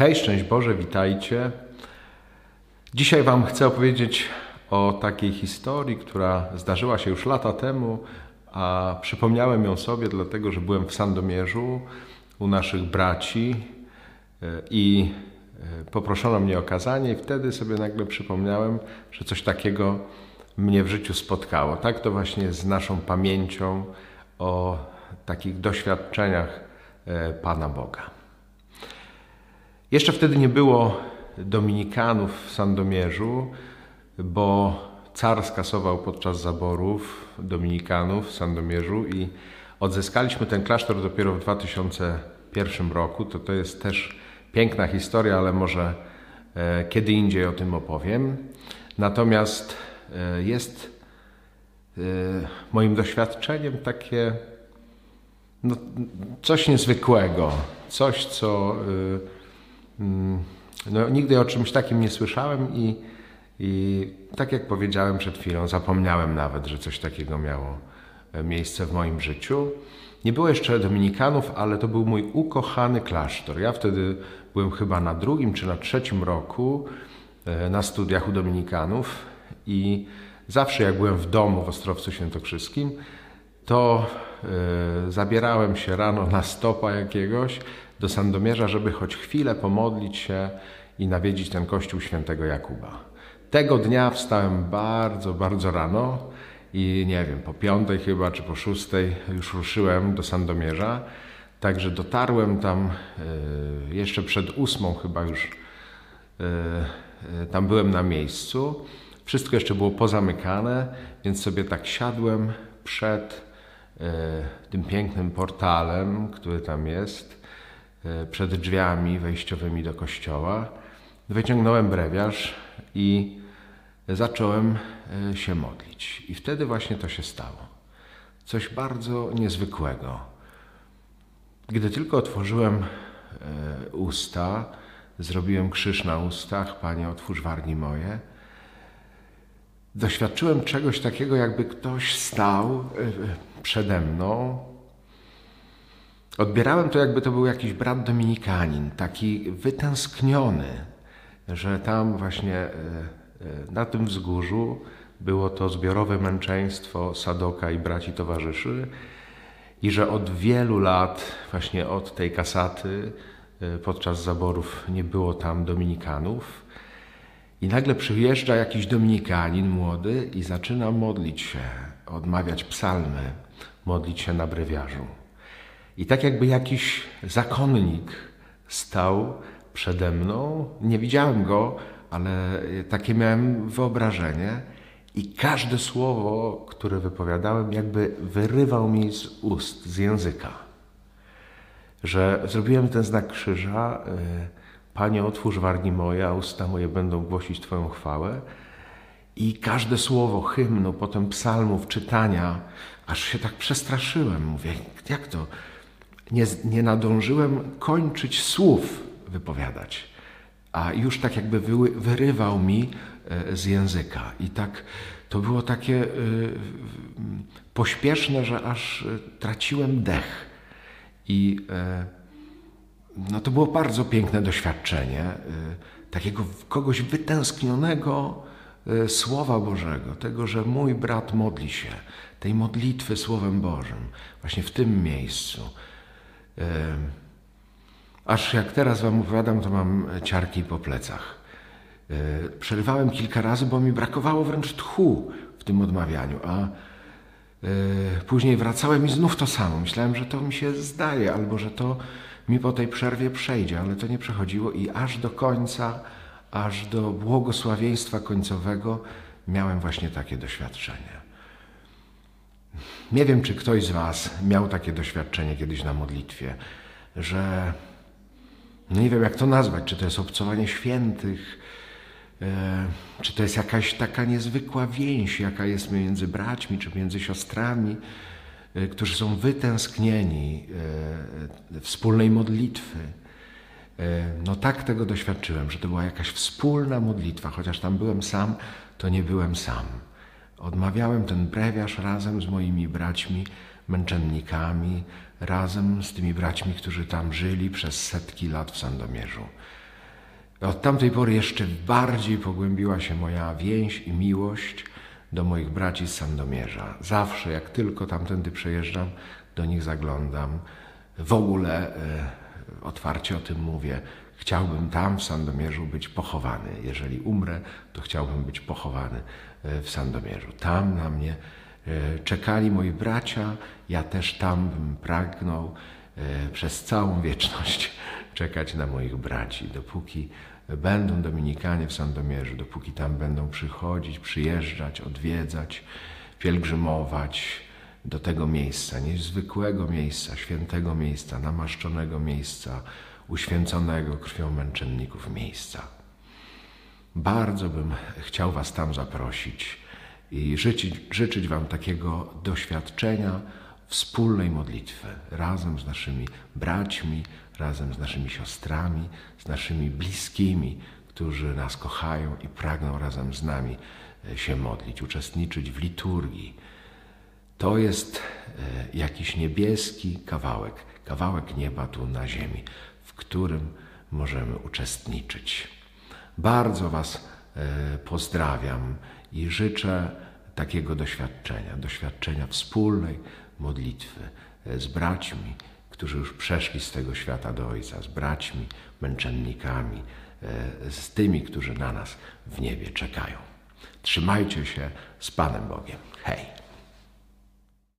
Hej, szczęść Boże, witajcie. Dzisiaj Wam chcę opowiedzieć o takiej historii, która zdarzyła się już lata temu, a przypomniałem ją sobie, dlatego że byłem w Sandomierzu u naszych braci e, i poproszono mnie o kazanie, i wtedy sobie nagle przypomniałem, że coś takiego mnie w życiu spotkało. Tak to właśnie z naszą pamięcią o takich doświadczeniach e, Pana Boga. Jeszcze wtedy nie było dominikanów w Sandomierzu, bo car skasował podczas zaborów dominikanów w Sandomierzu i odzyskaliśmy ten klasztor dopiero w 2001 roku. To, to jest też piękna historia, ale może e, kiedy indziej o tym opowiem. Natomiast e, jest e, moim doświadczeniem takie no, coś niezwykłego, coś, co Mm, no, nigdy o czymś takim nie słyszałem i, i tak jak powiedziałem przed chwilą, zapomniałem nawet, że coś takiego miało miejsce w moim życiu. Nie było jeszcze dominikanów, ale to był mój ukochany klasztor. Ja wtedy byłem chyba na drugim czy na trzecim roku e, na studiach u dominikanów i zawsze jak byłem w domu w Ostrowcu Świętokrzyskim, to y, zabierałem się rano na stopa jakiegoś do Sandomierza, żeby choć chwilę pomodlić się i nawiedzić ten kościół świętego Jakuba. Tego dnia wstałem bardzo, bardzo rano i nie wiem, po piątej chyba, czy po szóstej już ruszyłem do Sandomierza. Także dotarłem tam y, jeszcze przed ósmą chyba już y, tam byłem na miejscu. Wszystko jeszcze było pozamykane, więc sobie tak siadłem przed E, tym pięknym portalem, który tam jest, e, przed drzwiami wejściowymi do kościoła. Wyciągnąłem brewiarz i zacząłem e, się modlić. I wtedy właśnie to się stało. Coś bardzo niezwykłego. Gdy tylko otworzyłem usta, zrobiłem krzyż na ustach, Panie, otwórz wargi moje, doświadczyłem czegoś takiego, jakby ktoś stał przede mną. Odbierałem to, jakby to był jakiś brat dominikanin, taki wytęskniony, że tam właśnie e, e, na tym wzgórzu było to zbiorowe męczeństwo Sadoka i braci towarzyszy i że od wielu lat, właśnie od tej kasaty, e, podczas zaborów nie było tam dominikanów. I nagle przyjeżdża jakiś dominikanin młody i zaczyna modlić się, odmawiać psalmy modlić się na brewiarzu. I tak jakby jakiś zakonnik stał przede mną, nie widziałem go, ale takie miałem wyobrażenie i każde słowo, które wypowiadałem, jakby wyrywał mi z ust, z języka. Że zrobiłem ten znak krzyża, y, Panie, otwórz wargi moje, a usta moje będą głosić Twoją chwałę. I każde słowo hymnu, potem psalmów, czytania, aż się tak przestraszyłem. Mówię, jak to? Nie, nie nadążyłem kończyć słów wypowiadać, a już tak jakby wy, wyrywał mi e, z języka. I tak to było takie y, pośpieszne, że aż traciłem dech. I no to było bardzo piękne doświadczenie, takiego kogoś wytęsknionego, E, Słowa Bożego, tego, że mój brat modli się, tej modlitwy Słowem Bożym, właśnie w tym miejscu. E, aż jak teraz Wam opowiadam, to mam ciarki po plecach. E, przerywałem kilka razy, bo mi brakowało wręcz tchu w tym odmawianiu, a później wracałem i znów to samo. Myślałem, że to mi się zdaje, albo że to mi po tej przerwie przejdzie, ale to nie przechodziło i aż do końca aż do błogosławieństwa końcowego miałem właśnie takie doświadczenie. Nie wiem, czy ktoś z Was miał takie doświadczenie kiedyś na modlitwie, że no nie wiem, jak to nazwać, czy to jest obcowanie świętych, e, czy to jest jakaś taka niezwykła więź, jaka jest między braćmi, czy między siostrami, e, którzy są wytęsknieni e, wspólnej modlitwy no tak tego doświadczyłem, że to była jakaś wspólna modlitwa, chociaż tam byłem sam, to nie byłem sam. Odmawiałem ten brewiarz razem z moimi braćmi, męczennikami, razem z tymi braćmi, którzy tam żyli przez setki lat w Sandomierzu. Od tamtej pory jeszcze bardziej pogłębiła się moja więź i miłość do moich braci z Sandomierza. Zawsze, jak tylko tamtędy przejeżdżam, do nich zaglądam. W ogóle e, otwarcie o tym mówię. Chciałbym tam w Sandomierzu być pochowany. Jeżeli umrę, to chciałbym być pochowany e, w Sandomierzu. Tam na mnie e, czekali moi bracia, ja też tam bym pragnął przez całą wieczność czekać na moich braci, dopóki będą Dominikanie w Sandomierzu, dopóki tam będą przychodzić, przyjeżdżać, odwiedzać, pielgrzymować do tego miejsca, niezwykłego miejsca, świętego miejsca, namaszczonego miejsca, uświęconego krwią męczenników miejsca. Bardzo bym chciał Was tam zaprosić i życzyć, życzyć Wam takiego doświadczenia wspólnej modlitwy razem z naszymi braćmi, razem z naszymi siostrami, z naszymi bliskimi, którzy nas kochają i pragną razem z nami e, się modlić, uczestniczyć w liturgii. To jest e, jakiś niebieski kawałek, kawałek nieba tu na ziemi, w którym możemy uczestniczyć. Bardzo Was e, pozdrawiam i życzę takiego doświadczenia, doświadczenia wspólnej modlitwy z braćmi, którzy już przeszli z tego świata do Ojca, z braćmi, męczennikami, e, z tymi, którzy na nas w niebie czekają. Trzymajcie się z Panem Bogiem. Hej!